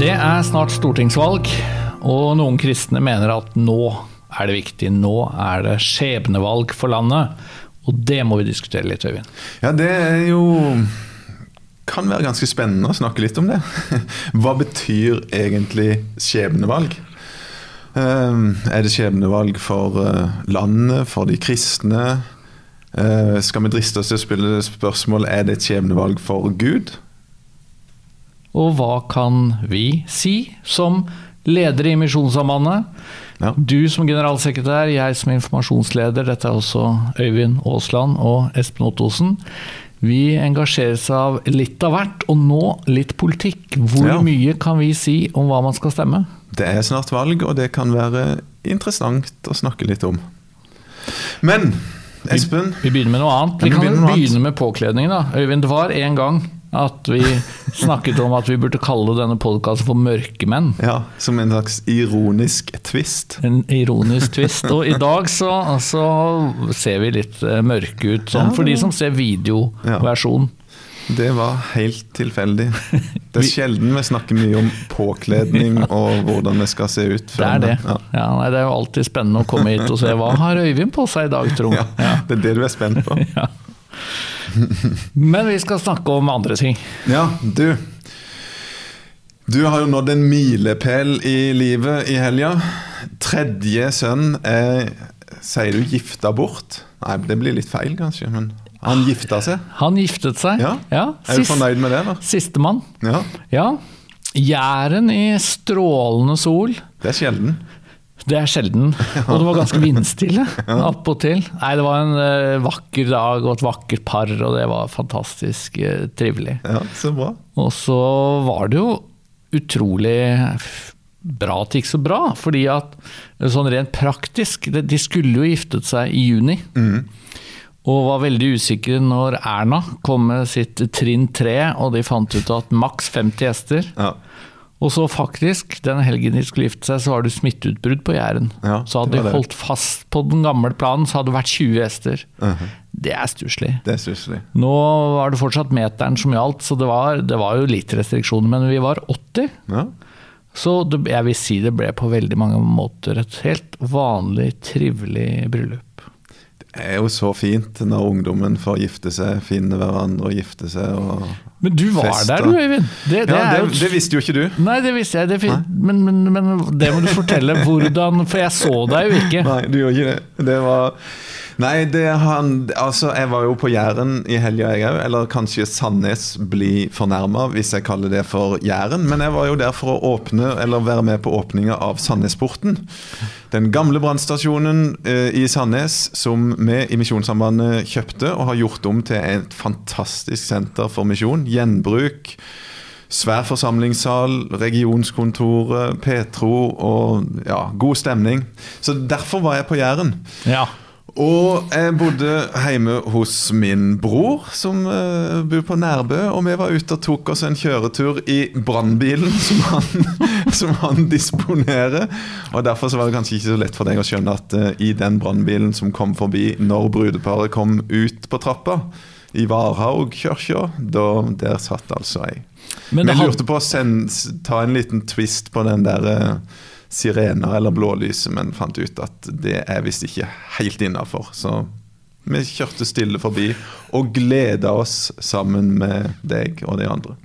Det er snart stortingsvalg, og noen kristne mener at nå er det viktig. Nå er det skjebnevalg for landet. Og det må vi diskutere litt, Øyvind. Ja, det er jo kan være ganske spennende å snakke litt om det. Hva betyr egentlig skjebnevalg? Ehm, er det skjebnevalg for eh, landet, for de kristne? Eh, skal vi driste oss til å spille spørsmål er det et skjebnevalg for Gud? Og hva kan vi si som ledere i Misjonssambandet? Ja. Du som generalsekretær, jeg som informasjonsleder, dette er også Øyvind Aasland og Espen Ottosen. Vi engasjeres av litt av hvert, og nå litt politikk. Hvor Ja. mye kan vi si om hva man skal stemme? Det er snart valg, og det kan være interessant å snakke litt om. Men Espen, Vi begynner med noe annet. Ja, Vi vi kan begynne med påkledning, da. Øyvind, det var en gang at vi snakket om at vi burde kalle denne podkasten for Mørkemenn. ja, som en slags ironisk twist. En ironisk twist. Og i dag så, så ser vi litt eh, mørke ut, sånn for de som ser videoversjonen. Det var helt tilfeldig. Det er sjelden vi snakker mye om påkledning og hvordan det skal se ut. Det er det. Ja. Ja, nei, det er jo alltid spennende å komme hit og se hva har Øyvind på seg i dag, tro. Ja, det er det du er spent på. Ja. Men vi skal snakke om andre ting. Ja, du. Du har jo nådd en milepæl i livet i helga. Tredje sønn er Sier du gifta bort? Nei, det blir litt feil, kanskje. Men han gifta seg. Han giftet seg. Ja. Er du fornøyd med det, da? Sistemann. Ja, Ja. Jæren i strålende sol. Det er sjelden. Det er sjelden. Og det var ganske vindstille attpåtil. Nei, det var en eh, vakker dag og et vakkert par, og det var fantastisk eh, trivelig. Ja, Så bra. Og så var det jo utrolig bra at det gikk så bra, fordi at sånn rent praktisk De skulle jo giftet seg i juni. Og var veldig usikre når Erna kom med sitt trinn tre, og de fant ut at maks 50 gjester. Ja. Og så faktisk, den helgen de skulle gifte seg, så var det smitteutbrudd på Jæren. Ja, så hadde de holdt fast på den gamle planen, så hadde det vært 20 gjester. Uh Det stusslig. Det er stusslig. Nå var det fortsatt meteren som gjaldt, så det var, det var jo litt restriksjoner. Men vi var 80, Ja. så det, jeg vil si det ble på veldig mange måter et helt vanlig, trivelig bryllup. Det er jo så fint når ungdommen får gifte seg, finne hverandre og gifte seg. Og Men du var Fest, der du, Øyvind. Det, det ja, det, det visste jo ikke du. Nei, det visste jeg. Det, fin- men, men, men det må du fortelle hvordan For jeg så deg jo ikke. Nei, du gjorde ikke det. Det var Nei, det han Altså, jeg var jo på Jæren i helga, jeg òg. Eller kanskje Sandnes blir fornærma hvis jeg kaller det for Jæren. Men jeg var jo der for å åpne, eller være med på åpninga av Sandnesporten. Den gamle brannstasjonen eh, i Sandnes som vi i Misjonssambandet kjøpte og har gjort om til et fantastisk senter for misjon. Gjenbruk. Svær forsamlingssal, regionskontoret, Petro og ja, god stemning. Så derfor var jeg på Jæren. Ja. Og jeg bodde hjemme hos min bror, som uh, bor på Nærbø. Og vi var ute og tok oss en kjøretur i brannbilen som, han- som han disponerer. Og derfor så var det kanskje ikke så lett for deg å skjønne at uh, i den brannbilen som kom forbi når brudeparet kom ut på trappa, i Varhaug kirke, der satt altså jeg. Men Vi lurte på å send, ta en liten twist på den der eh, sirener eller blålyset, men fant ut at det er visst ikke helt innafor. Så vi kjørte stille forbi og gleda oss sammen med deg og de andre.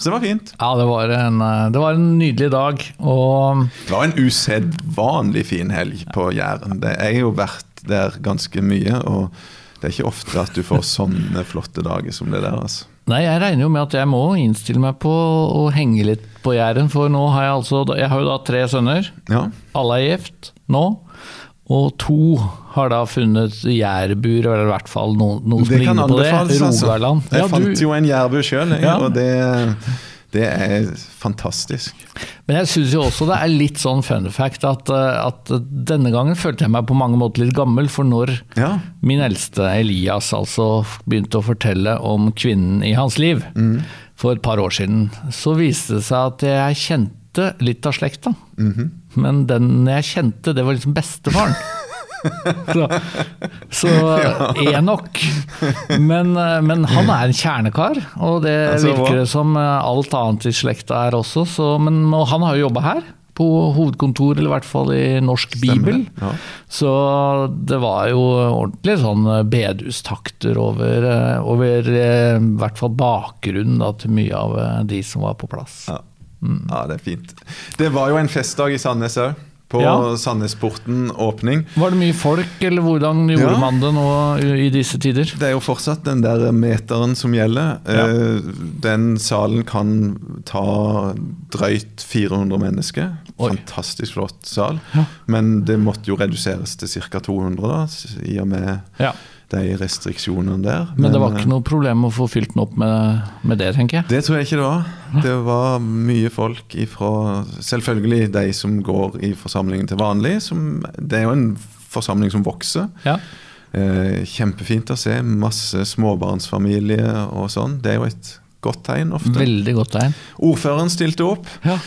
Så det var fint. Ja, det var, en, eh, det var en nydelig dag. Og Det var en usedvanlig fin helg på Jæren. Det er jo vært der ganske mye, og det er ikke ofte at du får sånne flotte dager som det der. altså. Nei, jeg regner jo med at jeg må innstille meg på å henge litt på Jæren, for nå har jeg altså Jeg har jo da tre sønner. Ja, Alle er gift nå. Og to har da funnet jærbur, eller i hvert fall noe, noe som Det ligner på det. Rogaland. altså. Rogaland. Jeg Ja, fant du- jo en jærbu sjøl, Ja. og det, det er fantastisk. Men jeg syns jo også det er litt sånn fun fact at, eh, at denne gangen følte jeg meg på mange måter litt gammel, for når Ja. min eldste Elias altså begynte å fortelle om kvinnen i hans liv Mm. for et par år siden, så viste det seg at jeg kjente litt av slekta. Mhm. Men den jeg kjente, det var liksom bestefaren. Så, så Enok. Men, eh, men han er en kjernekar, og det Altså, virker det som eh, alt annet i slekta er også. Så, men og han har jo jobba her, på hovedkontor, eller i hvert fall i Norsk Bibel. Ja. Så det var jo ordentlig sånn bedustakter over, eh, over eh, i hvert fall bakgrunnen da, til mye av eh, de som var på plass. Ja. ja, det er fint. Det var jo en festdag i Sandnes òg. På Ja. Sandnesporten åpning. Var det mye folk, eller hvordan gjorde Ja. man det nå i disse tider? Det er jo fortsatt den der meteren som gjelder. Ja. Eh, Den salen kan ta drøyt 400 mennesker. Oi. Fantastisk flott sal. Ja. Men det måtte jo reduseres til ca. 200, da, i og med Ja. De restriksjonene der. Men det var ikke noe problem å få fylt den opp med, med det, tenker jeg. Det tror jeg ikke det var. Det var mye folk ifra Selvfølgelig de som går i forsamlingen til vanlig. Som, det er jo en forsamling som vokser. Ja. Eh, kjempefint å se. Masse småbarnsfamilie og sånn. Det er jo et godt tegn ofte. Veldig godt tegn. Ordføreren stilte opp. Ja.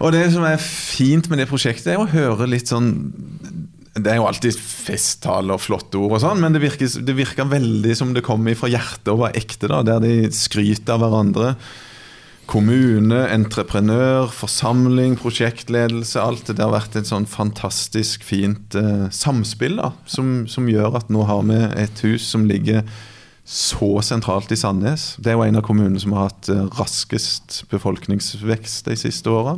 Og det som er fint med det prosjektet, er å høre litt sånn Det er jo alltid festtaler og flotte ord, og sånn, men det virker, det virker veldig som det kommer fra hjertet og var ekte. da, Der de skryter av hverandre. Kommune, entreprenør, forsamling, prosjektledelse. Alt det har vært et sånn fantastisk fint eh, samspill da, som, som gjør at nå har vi et hus som ligger så sentralt i Sandnes. Det er jo en av kommunene som har hatt eh, raskest befolkningsvekst de siste åra.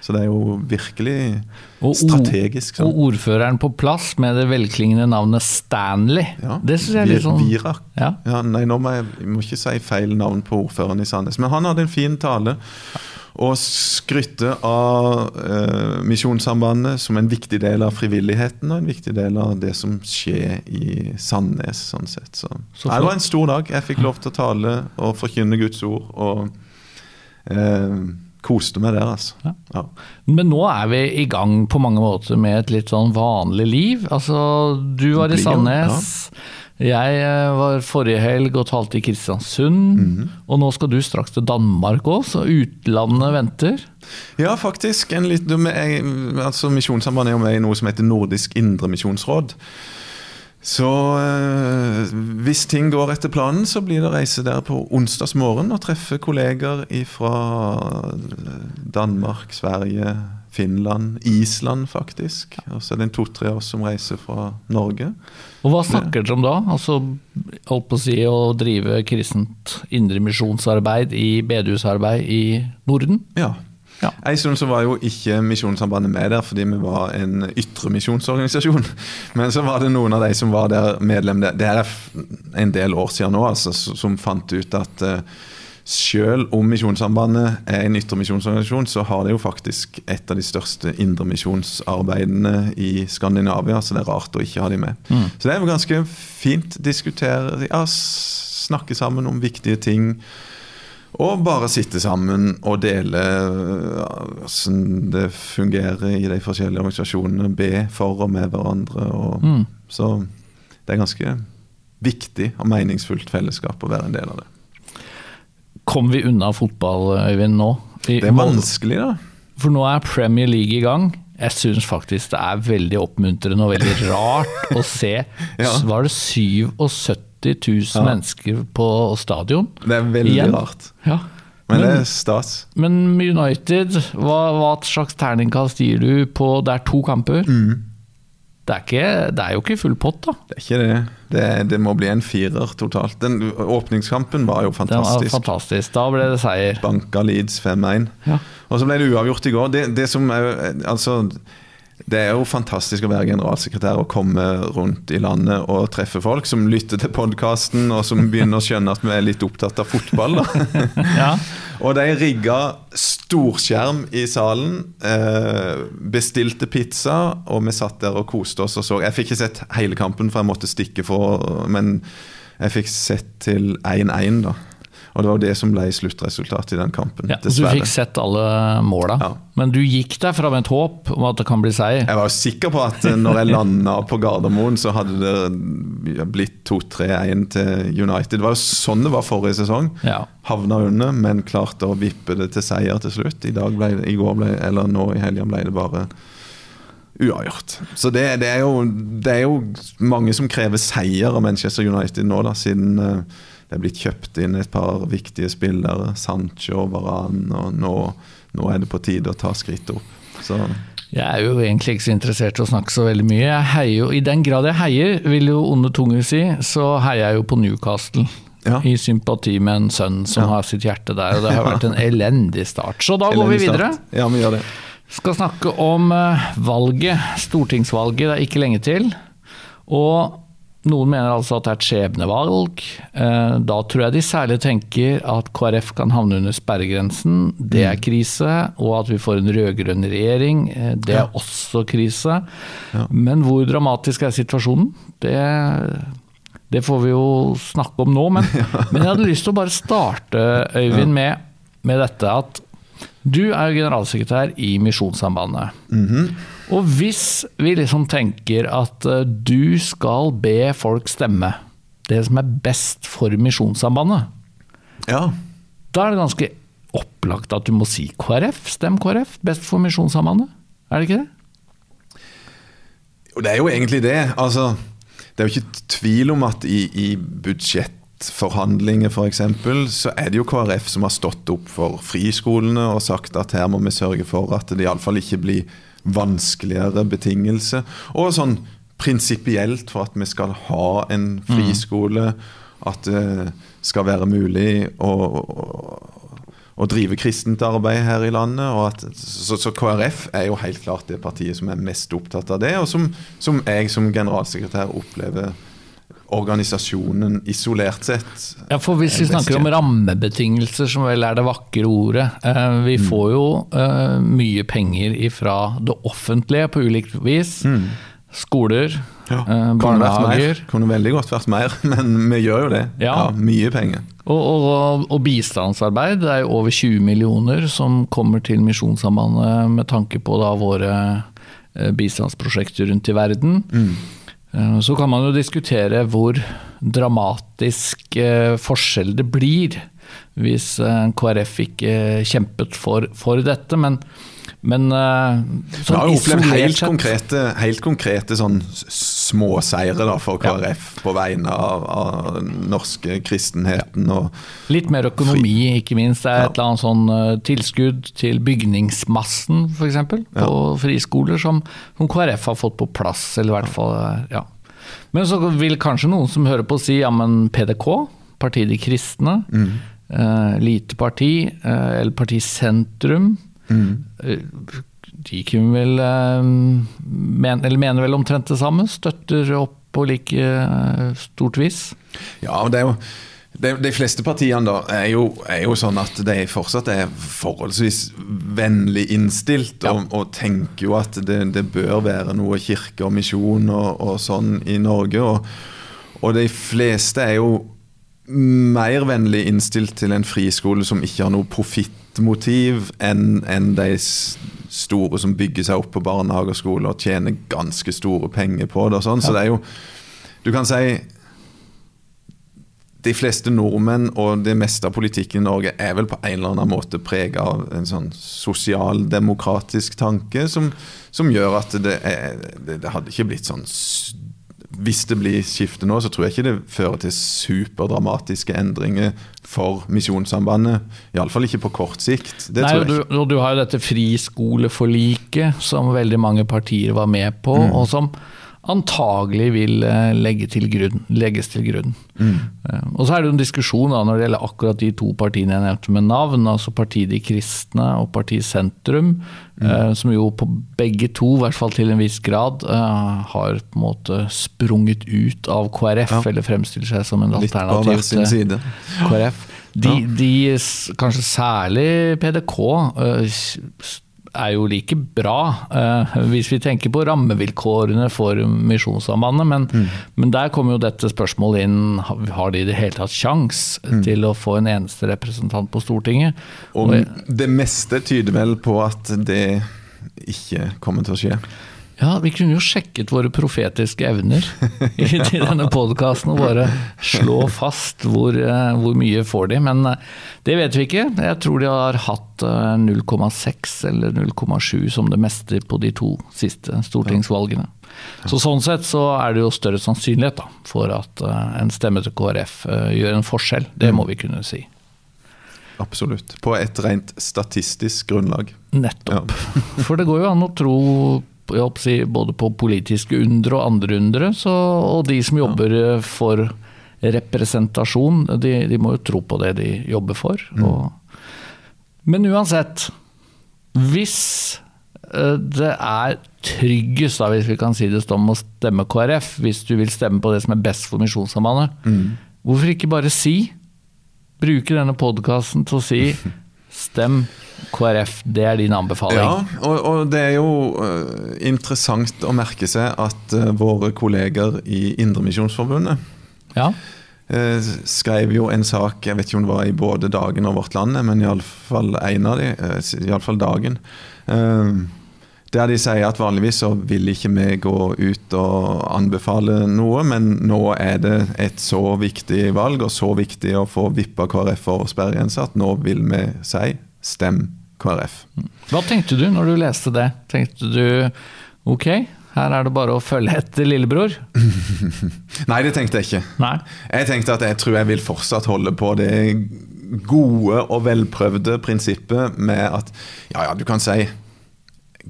Så det er jo virkelig Og, strategisk. sånn. og ordføreren på plass med det velklingende navnet Stanley. Ja, Det syns jeg er litt sånn Virak. ja. Ja, nei, nå må jeg, jeg må ikke si feil navn på ordføreren i Sandnes. Men han hadde en fin tale. Og skrytte av eh, Misjonssambandet som en viktig del av frivilligheten og en viktig del av det som skjer i Sandnes. sånn sett. Så, Så det var en stor dag. Jeg fikk lov til å tale og forkynne Guds ord. Og eh, koste meg der, altså. Ja. Ja. Men nå er vi i gang på mange måter med et litt sånn vanlig liv. Altså, du var i Sandnes. Ja. Jeg eh, var forrige helg og talte i Kristiansund. Mhm. Og nå skal du straks til Danmark òg, så utlandet venter. Ja, faktisk. En litt, jeg, altså Misjonssambandet er jo med i noe som heter Nordisk Indremisjonsråd. Så eh, hvis ting går etter planen, så blir det reise der på onsdagsmorgen og treffe kolleger fra Danmark, Sverige, Finland, Island faktisk. Og så er det en to-tre av oss som reiser fra Norge. Og hva snakker dere om da? Altså, holdt på å si å drive kristent indremisjonsarbeid i bedehusarbeid i Norden? Ja. Ja. En stund så var jo ikke Misjonssambandet med der fordi vi var en ytre misjonsorganisasjon. Men så var det noen av de som var der medlem der. Det er en del år siden nå, altså, som fant ut at uh, selv om Misjonssambandet er en yttermisjonsorganisasjon, så har det jo faktisk et av de største indremisjonsarbeidene i Skandinavia, så det er rart å ikke ha de med. Så det er jo ganske fint. Diskutere, ja, snakke sammen om viktige ting. Og bare sitte sammen og dele hvordan det fungerer i de forskjellige organisasjonene. Be for og med hverandre. Og, Mm. Så det er ganske viktig og meningsfullt fellesskap å være en del av det. Kom vi unna fotball, Øyvind, nå? I- Det er vanskelig, da. For nå er Premier League i gang. Jeg syns faktisk det er veldig oppmuntrende og veldig rart å se. Ja. Var det 77 000 Ja. mennesker på stadion? Det er veldig Igjen. rart. Ja. Men det er stas. men United, hva, hva slags terningkast gir du på Det er to kamper? Mm. Det, er ikke, det er jo ikke full pott, da. Det er ikke det. Det, det må bli en firer totalt. Den Åpningskampen var jo fantastisk. var fantastisk. Da ble det seier. Banka Leeds 5-1. Ja. Og så ble det uavgjort i går. Det, det som er, altså, det er jo fantastisk å være generalsekretær og komme rundt i landet og treffe folk som lytter til podkasten, og som begynner å skjønne at vi er litt opptatt av fotball. Ja. og de rigga storskjerm i salen, eh, bestilte pizza, og vi satt der og koste oss og så. Jeg fikk ikke sett hele kampen, for jeg måtte stikke for Men jeg fikk sett til 1-1, da. Og det var det som ble sluttresultatet i den kampen. Ja, og du fikk sett alle måla. Ja. Men du gikk derfra med et håp om at det kan bli seier. Jeg var sikker på at eh, når jeg landa på Gardermoen, så hadde det blitt 2-3-1 til United. Det var jo sånn det var forrige sesong. Ja. Havna under, men klarte å vippe det til seier til slutt. I dag ble i går ble, eller nå i helga ble det bare uavgjort. Så det, det, er jo, det, er jo, mange som krever seier av Manchester United nå, da, siden uh, det er blitt kjøpt inn et par viktige spillere. Sancho, Varan, og nå, nå er det på tide å ta skrittet opp. Så jeg er jo egentlig ikke så interessert i å snakke så veldig mye. Jeg heier jo, I den grad jeg heier, vil jo onde tunger si, så heier jeg jo på Newcastle. Ja. I sympati med en sønn som ja. har sitt hjerte der, og det har vært en elendig start. Så da går vi videre. Ja, vi gjør det. Skal snakke om eh, valget, stortingsvalget. Det er ikke lenge til. Og noen mener altså at det er et skjebnevalg. Eh, da tror jeg de særlig tenker at KrF kan havne under sperregrensen. Det er mm. krise. Og at vi får en rød-grønn regjering. Eh, det er også krise. Men hvor dramatisk er situasjonen? Det, det får vi jo snakke om nå. Men, men, jeg hadde lyst til å bare starte, Øyvind, med, med dette at du er jo generalsekretær i Misjonssambandet. Mm -hmm. Og hvis vi liksom tenker at eh, du skal be folk stemme det som er best for Misjonssambandet, ja. da er det ganske opplagt at du må si KrF. Stem KrF, best for Misjonssambandet. Er det ikke det? Det er jo egentlig det. Altså, det er jo ikke tvil om at i, i budsjettforhandlinger f.eks., så er det jo KrF som har stått opp for friskolene og sagt at her må vi sørge for at det iallfall ikke blir vanskeligere betingelser. Og sånn prinsipielt for at vi skal ha en friskole. At det skal være mulig å, å, å drive kristent arbeid her i landet. At, så, så, KrF er jo helt klart det partiet som er mest opptatt av det, og som, som jeg som generalsekretær opplever organisasjonen isolert sett. Ja, for Hvis vi snakker om rammebetingelser, som vel er det vakre ordet. Eh, vi mm. får jo eh, mye penger fra det offentlige på ulikt vis. Mm. Skoler, ja. eh, barnehager. Kunne veldig godt vært mer, men vi gjør jo det. Ja. ja mye penger. Og, og, og, bistandsarbeid. Det er jo over 20 millioner som kommer til Misjonssambandet med tanke på da våre bistandsprosjekter rundt i verden. Mm. Eh, så kan man jo diskutere hvor dramatisk eh, forskjell det blir hvis eh, KrF ikke kjempet for, for dette. Men, men sånn Vi har jo opplevd helt konkrete, helt konkrete sånn småseire da, for KrF ja. på vegne av, av norske kristenheten. Og Litt mer økonomi, ikke minst. Det er ja. et eller annet sånn tilskudd til bygningsmassen, f.eks. På ja. friskoler, som, som, KrF har fått på plass. Eller i hvert fall, ja. Men så vil kanskje noen som hører på si ja, men PDK, Partiet De Kristne, mm. eh, lite parti, eh, eller Parti Sentrum mm. De vel eh, men, Eller mener vel omtrent det samme? Støtter opp på like eh, stort vis? Ja, det er jo de, de, fleste partiene da er jo, er jo, sånn at de fortsatt er forholdsvis vennlig innstilt, ja. og, og, tenker jo at det, det, bør være noe kirke og misjon og, og sånn i Norge. Og, og, de fleste er jo mer vennlig innstilt til en friskole som ikke har noe profittmotiv, enn en de store som bygger seg opp på barnehage og skole og tjener ganske store penger på det. og sånn. Så det er jo Du kan si de fleste nordmenn og det meste av politikken i Norge er vel på en eller annen måte prega av en sånn sosialdemokratisk tanke som, som gjør at det, er, det, det, hadde ikke blitt sånn Hvis det blir skifte nå, så tror jeg ikke det fører til superdramatiske endringer for Misjonssambandet. Iallfall ikke på kort sikt. Det Nei, og du, du har jo dette friskoleforliket som veldig mange partier var med på, mm. og som antagelig vil eh, legge til grunn, legges til grunn. Mm. Eh, og Så er det en diskusjon da, når det gjelder akkurat de to partiene jeg nevnte med navn, altså Partiet De Kristne og Partiet Sentrum, mm. eh, som jo på begge to, i hvert fall til en viss grad, eh, har på en måte sprunget ut av KrF, ja. eller fremstiller seg som en alternativ til KrF. De, de, kanskje særlig PDK, eh, er jo like bra, uh, hvis vi tenker på rammevilkårene for Misjonssambandet. Men, mm. men, der kommer jo dette spørsmålet inn. Har de i det hele tatt sjans mm. til å få en eneste representant på Stortinget? Og det meste tyder vel på at det ikke kommer til å skje? Ja, vi kunne jo sjekket våre profetiske evner i i denne podkasten og bare slå fast hvor, eh, hvor mye får de. Men eh, det vet vi ikke. Jeg tror de har hatt eh, 0,6 eller 0,7 som det meste på de to siste stortingsvalgene. Så Sånn sett så er det jo større sannsynlighet da, for at eh, en stemme til KrF eh, gjør en forskjell. Det må vi kunne si. Absolutt. På et rent statistisk grunnlag. Nettopp. For det går jo an å tro si, både på politiske undre og andre undre, så, og de som jobber eh, for representasjon, de, de må jo tro på det de jobber for. Og, men uansett, hvis eh, det er tryggest, da, hvis vi kan si det sånn, å stemme KrF, hvis du vil stemme på det som er best for Misjonssambandet, hvorfor ikke bare si Bruke denne podkasten til å si stem KrF, det er din anbefaling. Ja, og, og det er jo eh, interessant å merke seg at eh, våre kolleger i Indremisjonsforbundet Ja. eh, skrev jo en sak, jeg vet ikke om det var i både Dagen og Vårt Land, men iallfall en av de, iallfall Dagen. Eh, der de sier at vanligvis så vil ikke vi gå ut og anbefale noe, men nå er det et så viktig valg og så viktig å få vippa KrF over sperregrensa at nå vil vi si stem KrF. Hva tenkte du når du leste det? Tenkte du ok, her er det bare å følge etter lillebror? Nei, det tenkte jeg ikke. Nei. Jeg tenkte at jeg tror jeg vil fortsatt holde på det gode og velprøvde prinsippet med at ja, ja, du kan si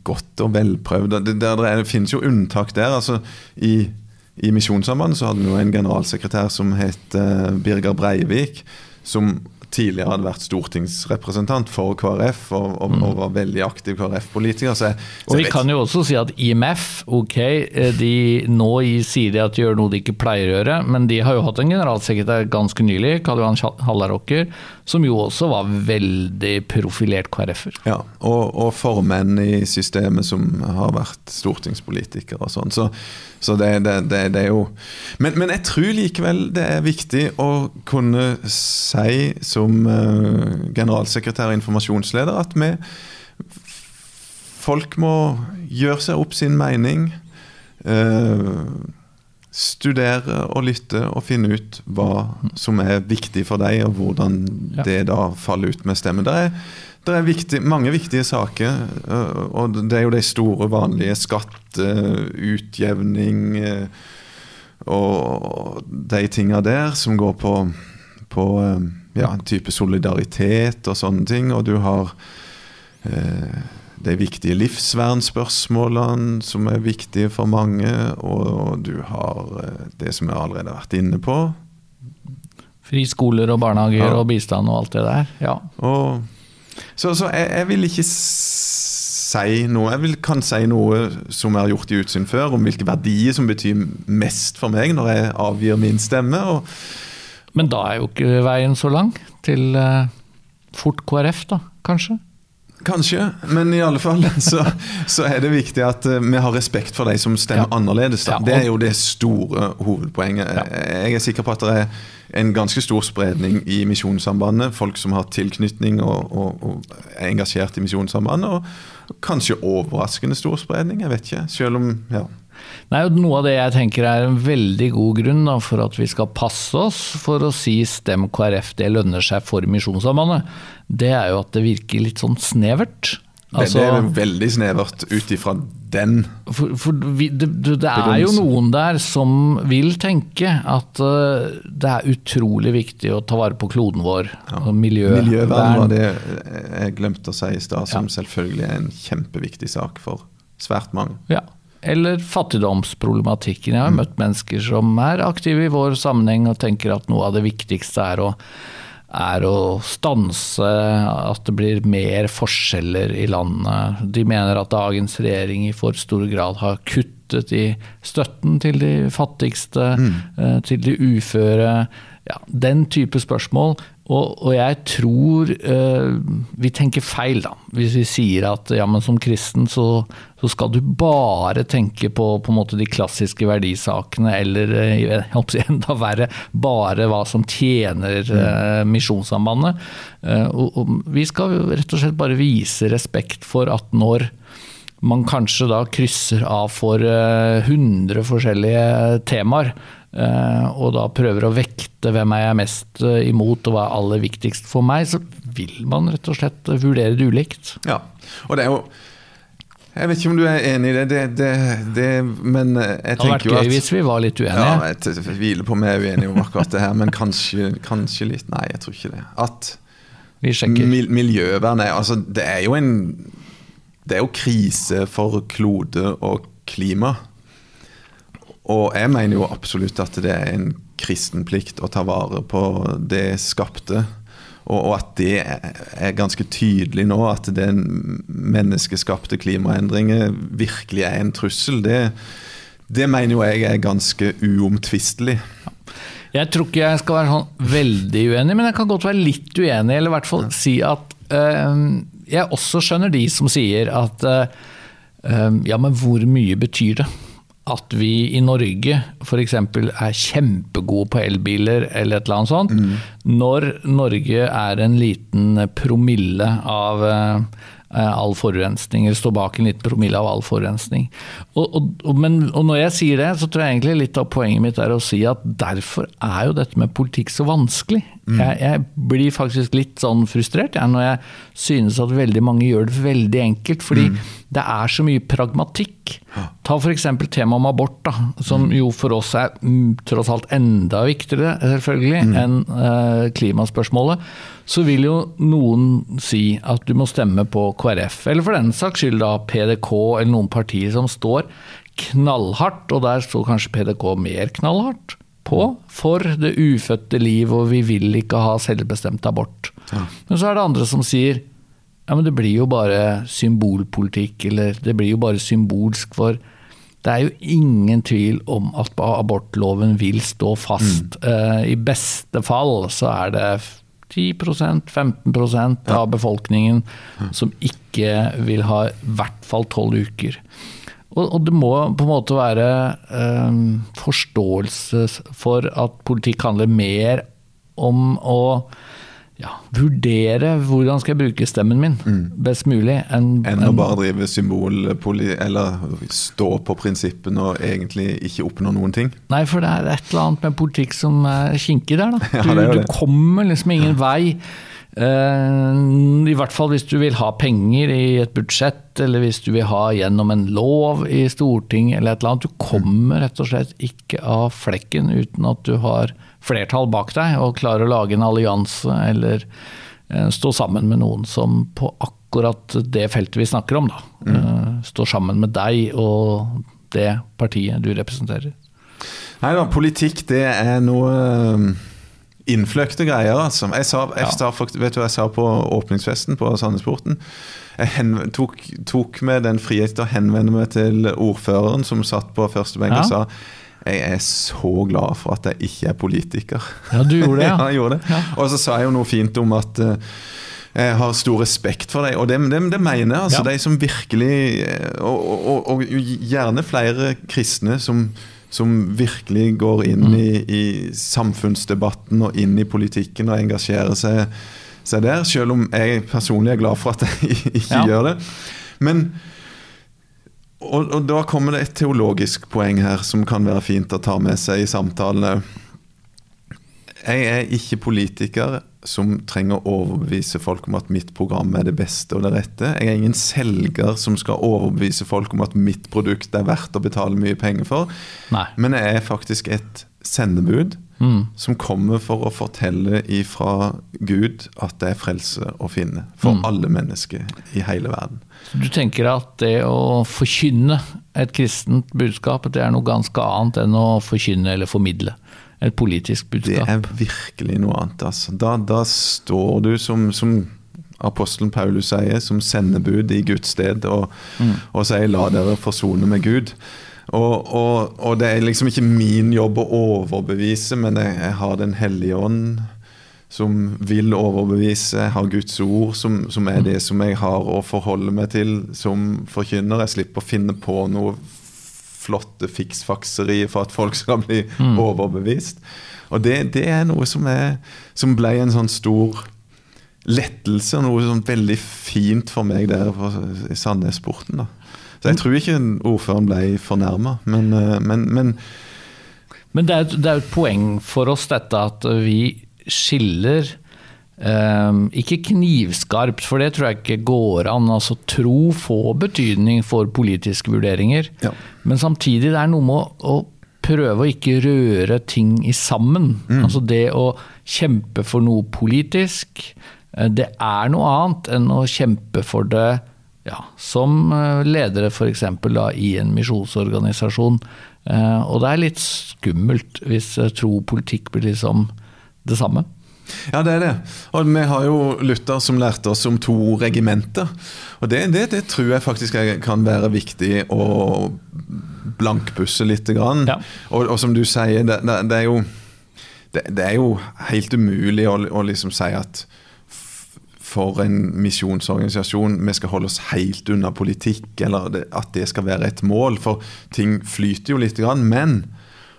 godt og velprøvd. Det, det, det finnes jo unntak der. altså I, i Misjonssambandet så hadde vi jo en generalsekretær som het eh, Birger Breivik, som tidligere hadde vært stortingsrepresentant for KrF og, og, og var veldig aktiv KrF-politiker. Og vi kan jo også si at IMF, ok, eh, de nå sier de at de gjør noe de ikke pleier å gjøre, men de har jo hatt en generalsekretær ganske nylig, Karl Johan Hallaråker, som jo også var veldig profilert KrF-er. Ja, og, og formenn i systemet som har vært stortingspolitikere og sånn. Så, så det, det, det, det er jo men, men jeg tror likevel det er viktig å kunne si som eh, generalsekretær og informasjonsleder at vi Folk må gjøre seg opp sin mening. eh, studere og lytte og finne ut hva som er viktig for deg, og hvordan det da faller ut med stemmen. Det er, det er viktig, mange viktige saker, øh, og det er jo de store, vanlige skatt, utjevning og de tinga der som går på, på ja, en type solidaritet og sånne ting. Og du har eh, de viktige livsvernspørsmålene som er viktige for mange, og du har eh, det som jeg allerede har vært inne på. Friskoler og barnehager Ja. og bistand og alt det der. Ja. Og, så så jeg, jeg vil ikke si noe Jeg vil, kan si noe som jeg har gjort i utsyn før, om hvilke verdier som betyr mest for meg når jeg avgir min stemme. Og, Men da er jo ikke veien så lang til eh, fort KrF, da, kanskje? Kanskje, men i alle fall så, så er det viktig at eh, vi har respekt for de som stemmer Ja. annerledes. Ja, og- Det er jo det store hovedpoenget. Ja. Jeg er sikker på at det er en ganske stor spredning i Misjonssambandet. Folk som har tilknytning og, og, og er engasjert i Misjonssambandet. Og, kanskje overraskende stor spredning, jeg vet ikke. Selv om ja. Nei, Noe av det jeg tenker er en veldig god grunn da, for at vi skal passe oss for å si stem KrF, det lønner seg for Misjonssambandet, det er jo at det virker litt sånn snevert. Altså, det er veldig snevert ut ifra den. for, for vi, det, det, er jo noen der som vil tenke at uh, det er utrolig viktig å ta vare på kloden vår. Ja. miljø, Miljøvern var det jeg glemte å si i stad, som selvfølgelig er en kjempeviktig sak for svært mange. Ja. Eller fattigdomsproblematikken. Jeg har møtt mennesker som er aktive i vår sammenheng og tenker at noe av det viktigste er å, er å stanse at det blir mer forskjeller i landet. De mener at dagens regjering i for stor grad har kuttet i støtten til de fattigste, mm. til de uføre. Ja, den type spørsmål. Og, og jeg tror eh, vi tenker feil, da. Hvis vi sier at ja, men som kristen så, så skal du bare tenke på, på en måte de klassiske verdisakene, eller eh, jeg håper enda verre, bare hva som tjener eh, Misjonssambandet. Eh, og, og vi skal rett og slett bare vise respekt for at når man kanskje da krysser av for uh, 100 forskjellige temaer. Uh, og da prøver å vekte hvem er jeg mest uh, imot og hva er aller viktigst for meg, så vil man rett og slett vurdere det ulikt. Ja, og det er jo jeg vet ikke om du er enig i det, det, det, det men jeg tenker jo at Det hadde vært gøy hvis vi var litt uenige. Ja, jeg hviler på om vi er uenige om akkurat det her, men kanskje, kanskje, litt Nei, jeg tror ikke det. At mil, miljøvern er Altså, det er jo en Det er jo krise for klode og klima. Og jeg mener jo absolutt at det er en kristen plikt å ta vare på det skapte. Og, at det er ganske tydelig nå, at den menneskeskapte klimaendringer virkelig er en trussel, det, det mener jo jeg er ganske uomtvistelig. Jeg tror ikke jeg skal være sånn veldig uenig, men jeg kan godt være litt uenig. Eller i hvert fall si at øh, jeg også skjønner de som sier at øh, ja, men hvor mye betyr det? At vi i Norge f.eks. er kjempegode på elbiler eller et eller annet sånt, mm. når Norge er en liten promille av uh, all forurensning, eller står bak en liten promille av all forurensning. Og, og, men, og, når jeg sier det, så tror jeg egentlig litt av poenget mitt er å si at derfor er jo dette med politikk så vanskelig. Mm. Jeg, jeg, blir faktisk litt sånn frustrert jeg, når jeg synes at veldig mange gjør det veldig enkelt. Fordi mm. det er så mye pragmatikk. Ta f.eks. temaet om abort, da, som mm. jo for oss er tross alt enda viktigere selvfølgelig mm. enn eh, klimaspørsmålet. Så vil jo noen si at du må stemme på KrF, eller for den saks skyld da PDK eller noen partier som står knallhardt, og der står kanskje PDK mer knallhardt på for det ufødte liv, og vi vil ikke ha selvbestemt abort. Ja. Men så er det andre som sier ja, men det blir jo bare symbolpolitikk, eller det blir jo bare symbolsk, for det er jo ingen tvil om at abortloven vil stå fast. Mm. Uh, I beste fall så er det 10% 15 ja. av befolkningen som ikke vil ha i hvert fall tolv uker. Og, og, det må på en måte være um, forståelse for at politikk handler mer om å ja, vurdere hvordan skal jeg bruke stemmen min mm. best mulig. Enn en, å bare drive symbolpoli... Eller stå på prinsippene og egentlig ikke oppnå noen ting. Nei, for det er et eller annet med politikk som er kinkig der, da. Du, ja, du kommer liksom ingen vei. Eh, I hvert fall hvis du vil ha penger i et budsjett, eller hvis du vil ha gjennom en lov i Stortinget eller et eller annet. Du kommer rett og slett ikke av flekken uten at du har flertall bak deg og klarer å lage en allianse eller eh, stå sammen med noen som på akkurat det feltet vi snakker om, da, mm. Eh, står sammen med deg og det partiet du representerer. Nei da, politikk det er noe innfløkte greier, altså. Jeg sa, jeg sa, vet du hva jeg sa på åpningsfesten på Sandnesporten? Jeg hen, tok, tok med den frihet til å henvende meg til ordføreren som satt på første benk ja. og sa jeg er så glad for at jeg ikke er politiker. Ja, du gjorde det, ja. ja, gjorde det. Ja. Og så sa jeg jo noe fint om at uh, jeg har stor respekt for deg, og det, det, det mener jeg. altså ja. De som virkelig eh, og, og, og, gjerne flere kristne som som virkelig går inn mm. i, i, samfunnsdebatten og inn i politikken og engasjerer seg, seg, der. Selv om jeg personlig er glad for at jeg ikke ja. gjør det. Men og, og, da kommer det et teologisk poeng her som kan være fint å ta med seg i samtalene. Jeg er ikke politiker som trenger å overbevise folk om at mitt program er det beste og det rette. Jeg er ingen selger som skal overbevise folk om at mitt produkt er verdt å betale mye penger for. Nei. Men jeg er faktisk et sendebud mm. som kommer for å fortelle ifra Gud at det er frelse å finne for mm. alle mennesker i hele verden. Så du tenker at det å forkynne et kristent budskap det er noe ganske annet enn å forkynne eller formidle? Et politisk budskap. Det er virkelig noe annet. Altså. Da, da, står du som, som, apostelen Paulus sier, som sendebud i Guds sted, og, mm. og sier 'la dere forsone med Gud'. Og, og, og, det er liksom ikke min jobb å overbevise, men jeg, jeg har Den hellige ånd som vil overbevise. Jeg har Guds ord, som, som er mm. det som jeg har å forholde meg til som forkynner. Jeg slipper å finne på noe flotte fiksfakserier for at folk skal bli mm. overbevist. Og det, det, er noe som, er, som ble en sånn stor lettelse, noe sånn veldig fint for meg der i Sandnes-sporten. Så jeg tror ikke ordføreren ble fornærma, men, eh, men, men Men det er, jo- det er et poeng for oss dette at vi skiller eh, ikke knivskarpt, for det tror jeg ikke går an. Altså, tro får betydning for politiske vurderinger. Ja. Men samtidig det er noe med å, å prøve å ikke røre ting i sammen. Altså det å kjempe for noe politisk, eh, det er noe annet enn å kjempe for det ja, som eh, ledere f.eks. i en misjonsorganisasjon. Uh, Og det er litt skummelt hvis tro og politikk blir liksom det samme. Ja, det er det. Og vi har jo Luther som lærte oss om to regimenter. Og det, det, det tror jeg faktisk kan være viktig å blankpusse litt. Grann. Ja. Og, og som du sier, det, det, er jo er jo helt umulig å, å liksom si at for en misjonsorganisasjon vi skal holde oss helt unna politikk, eller at det skal være et mål. For ting flyter jo litt. Grann, men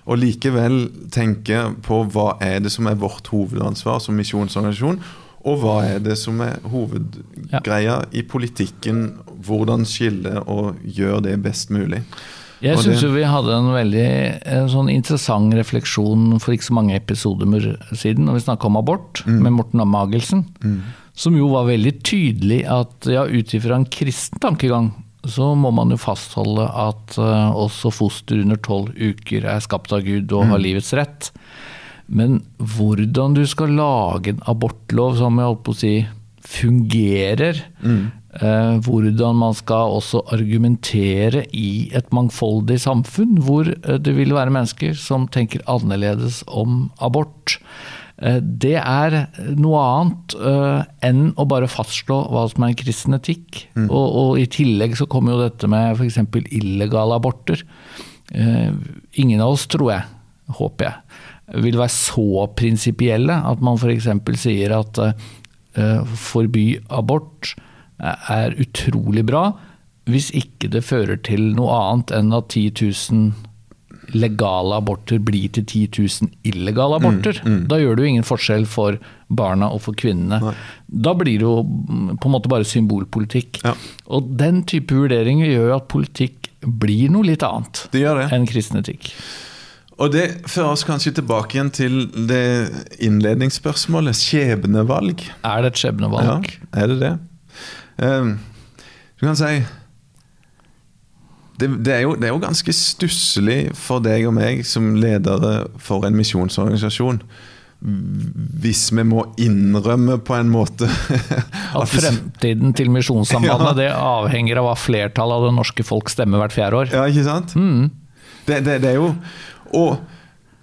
å likevel tenke på hva er det som er vårt hovedansvar som misjonsorganisasjon, og hva er det som er hovedgreia i politikken. Hvordan skille og gjøre det best mulig. Jeg Og syns vi hadde en veldig en sånn interessant refleksjon for ikke så mange episoder siden, når vi snakka om abort, med Morten Magelsen. Som jo var veldig tydelig at ja, ut ifra en kristen tankegang, så må man jo fastholde at eh, også foster under tolv uker er skapt av Gud og har livets rett. Men hvordan du skal lage en abortlov som jeg holdt på å si fungerer, eh, hvordan man skal også argumentere i et mangfoldig samfunn, hvor eh, det vil være mennesker som tenker annerledes om abort, det er noe annet uh, enn å bare fastslå hva som er en kristen etikk. Og, og i tillegg så kommer jo dette med f.eks. illegale aborter. Uh, ingen av oss, tror jeg, håper jeg, vil være så prinsipielle at man f.eks. sier at uh, forby abort er utrolig bra, hvis ikke det fører til noe annet enn at 10 000 legale aborter blir til 10 000 illegale aborter. Da gjør det jo ingen forskjell for barna og for kvinnene. Nei. Da blir det jo mm, på en måte bare symbolpolitikk. Ja. Og den type vurderinger gjør jo at politikk blir noe litt annet Det det. enn kristen etikk. Og det fører oss kanskje tilbake igjen til det innledningsspørsmålet. Skjebnevalg. Er det et skjebnevalg? Ja, er det det? Um, du kan si det, det, er jo, det er jo ganske stusslig for deg og meg som ledere for en misjonsorganisasjon hvis vi må innrømme på en måte At fremtiden til Misjonssambandet det avhenger av hva flertallet av det norske folk stemmer hvert fjerde år. Ja, ikke sant? Det, det, det er jo og,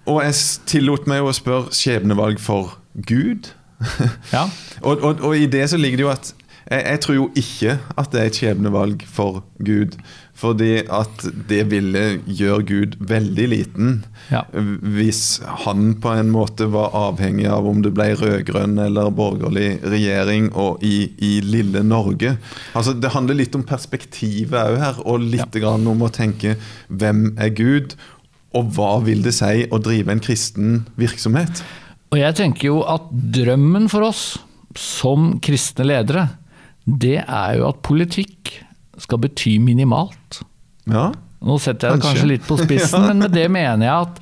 og jeg tillot meg å spørre skjebnevalg for Gud. Ja. Og, og, og i det så ligger det jo at jeg, jeg tror jo ikke at det er et skjebnevalg for Gud. Fordi at det ville gjøre Gud veldig liten Ja. hvis han på en måte var avhengig av om det ble rød-grønn eller borgerlig regjering og i, i lille Norge. Altså Det handler litt om perspektivet òg her, og litt grann om å tenke hvem er Gud? Og hva vil det si å drive en kristen virksomhet? Og jeg tenker jo at drømmen for oss som kristne ledere, det er jo at politikk skal bety minimalt. Ja, Nå setter jeg det Kanskje. litt på spissen, men med det mener jeg at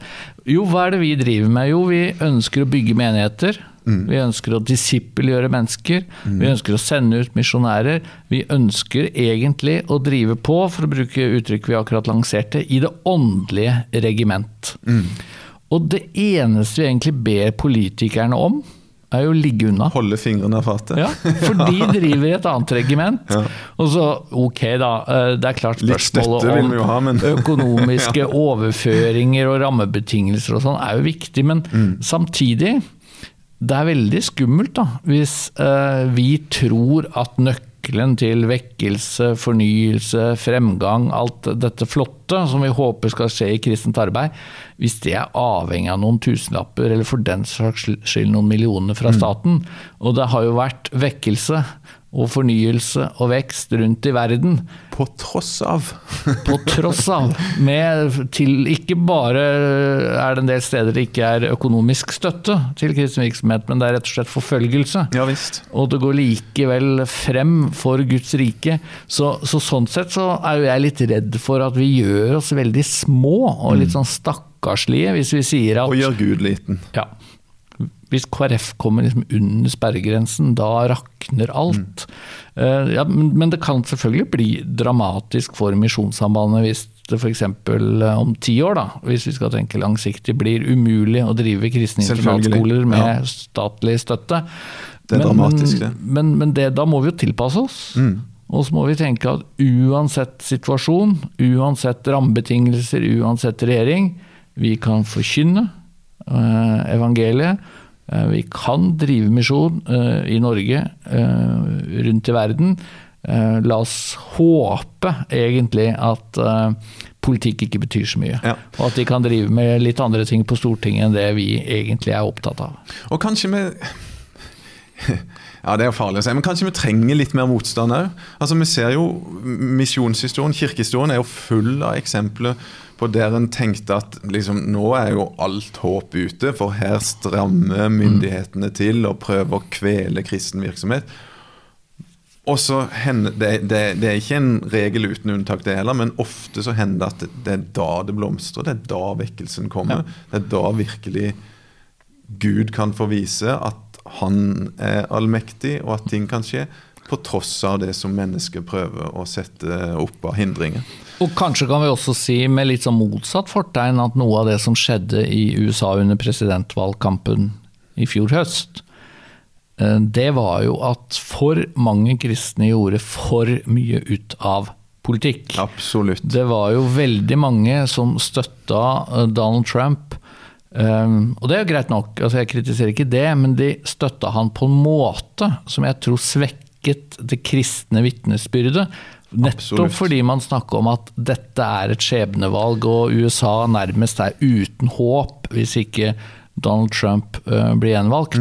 jo, hva er det vi driver med? Jo, vi ønsker å bygge menigheter. Vi ønsker å disippelgjøre mennesker. Vi ønsker å sende ut misjonærer. Vi ønsker egentlig å drive på, for å bruke uttrykk vi akkurat lanserte, i det åndelige regiment. Og det eneste vi egentlig ber politikerne om, er jo å ligge unna. Holde fingrene av fatet. Ja, for de driver i et annet regiment. Ja. Og så, ok da, eh, det er klart spørsmålet om ha, men- økonomiske overføringer og rammebetingelser og sånn er jo viktig, men Mm. samtidig, det er veldig skummelt da, hvis eh, vi tror at nøkkelen til vekkelse, fornyelse, fremgang, alt dette flotte som vi håper skal skje i kristent arbeid, hvis det er avhengig av noen tusenlapper, eller for den saks skyld noen millioner fra staten. Og det har jo vært vekkelse og fornyelse og vekst rundt i verden. På tross av. på tross av. Med til Ikke bare er det en del steder det ikke er økonomisk støtte til kristen virksomhet, men det er rett og slett forfølgelse. Ja visst. Og det går likevel frem for Guds rike. Så, så sånn sett så er jo jeg litt redd for at vi gjør oss veldig små og litt sånn stakkarslige hvis vi sier at Og gjør Gud liten. ja. Hvis KrF kommer liksom under sperregrensen, da rakner alt. Eh, ja, men, men det kan selvfølgelig bli dramatisk for Misjonssambandet hvis det f.eks. om ti år, da, hvis vi skal tenke langsiktig, blir umulig å drive kristne internatskoler med ja. statlig støtte. Det er dramatisk, det. Men, men, men det, da må vi jo tilpasse oss. Mm. Og så må vi tenke at uansett situasjon, uansett rammebetingelser, uansett regjering, vi kan forkynne eh, evangeliet. Eh, vi kan drive misjon eh, i Norge, eh, rundt i verden. La oss håpe egentlig at politikk ikke betyr så mye. Ja. Og at de kan drive med litt andre ting på Stortinget enn det vi egentlig er opptatt av. Og kanskje vi Ja, det er jo farlig å si, men kanskje vi trenger litt mer motstand òg. Altså, vi ser jo misjonshistorien, kirkehistorien, er jo full av eksempler på der en tenkte at liksom, nå er jo alt håp ute, for her strammer myndighetene til og prøver å kvele kristen virksomhet. Og så hender, det, det, det er ikke en regel uten unntak, det heller, men ofte så hender det at det, er da det blomstrer. Det er da vekkelsen kommer. Det er da virkelig Gud kan få vise at han er allmektig, og at ting kan skje. På tross av det som mennesker prøver å sette opp av hindringer. Og kanskje kan vi også si med litt sånn motsatt fortegn at noe av det som skjedde i USA under presidentvalgkampen i fjor høst, eh, det var jo at for mange kristne gjorde for mye ut av politikk. Absolutt. Det var jo veldig mange som støtta eh, Donald Trump. Um, og det er jo greit nok, altså jeg kritiserer ikke det, men de støtta han på en måte som jeg tror svekket det kristne vitnesbyrdet. Nettopp fordi man snakker om at dette er et skjebnevalg, og USA nærmest er uten håp hvis ikke Donald Trump uh, blir gjenvalgt.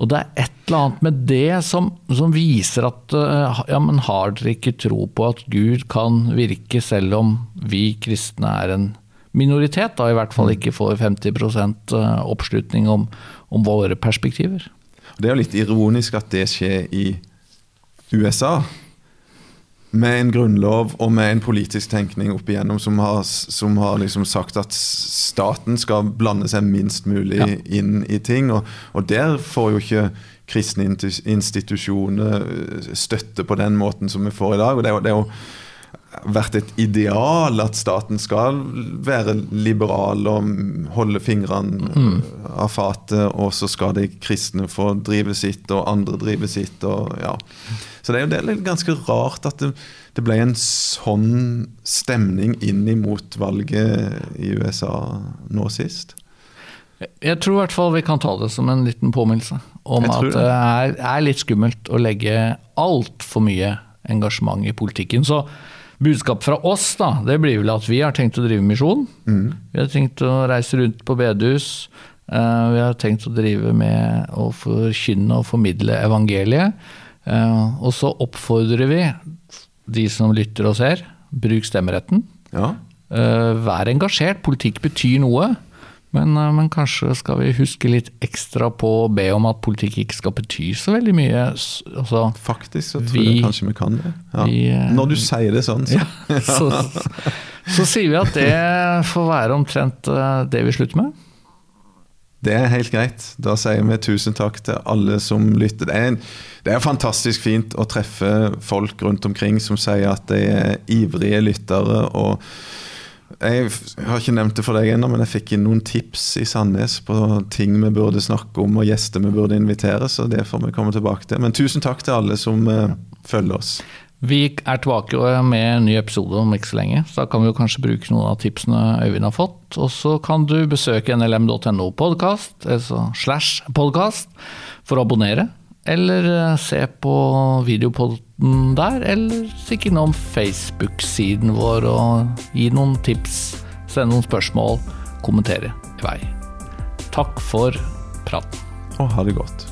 Og det er et eller annet med det som, som viser at uh, ja, men har dere ikke tro på at Gud kan virke selv om vi kristne er en minoritet, da i hvert fall ikke får 50% oppslutning om, om våre perspektiver. Det er jo litt ironisk at det skjer i USA. Med en grunnlov og med en politisk tenkning opp igjennom som har, som har liksom sagt at staten skal blande seg minst mulig Ja. inn i ting. Og, og der får jo ikke kristne institusjoner eh, støtte på den måten som vi får i dag. og det er jo, det er jo vært et ideal at staten skal være liberal og holde fingrene av fatet, og så skal de kristne få drive sitt, og andre drive sitt. Og, ja. Så det er jo det er ganske rart at det, det ble en sånn stemning inn imot valget i USA nå sist. Jeg tror i hvert fall vi kan ta det som en liten påminnelse om at det. er, er litt skummelt å legge altfor mye engasjement i politikken. Så budskapet fra oss da, det blir vel at vi har tenkt å drive misjon. Vi har tenkt å reise rundt på bedehus. eh, Vi har tenkt å drive med å forkynne og formidle evangeliet. Eh, Og så oppfordrer vi de som lytter og ser, bruk stemmeretten. Ja. Eh, Vær engasjert, politikk betyr noe. Men, eh, men kanskje skal vi huske litt ekstra på å be om at politikk ikke skal bety så veldig mye. Altså, Faktisk så tror Vi- jeg kanskje vi kan det. Ja. vi, eh, Når du sier det sånn, så. ja, så, så sier vi at det får være omtrent eh, det vi slutter med. Det er helt greit. Da sier vi tusen takk til alle som lytter. Det er, en, det er fantastisk fint å treffe folk rundt omkring som sier at de er ivrige lyttere. og jeg har ikke nevnt det for deg ennå, men jeg fikk inn noen tips i Sandnes på ting vi burde snakke om og gjester vi burde invitere, så det får vi komme tilbake til. Men tusen takk til alle som uh, følger oss. Vi er tilbake med en ny episode om ikke så lenge, så da kan vi jo kanskje bruke noen av tipsene Øyvind har fått. Og så kan du besøke nlm.no podkast, altså slash podkast, for å abonnere. Eller eh, se på videopodden der, eller stikk innom Facebook-siden vår og gi noen tips, send noen spørsmål, kommentere i vei. Takk for praten. Og ha det godt.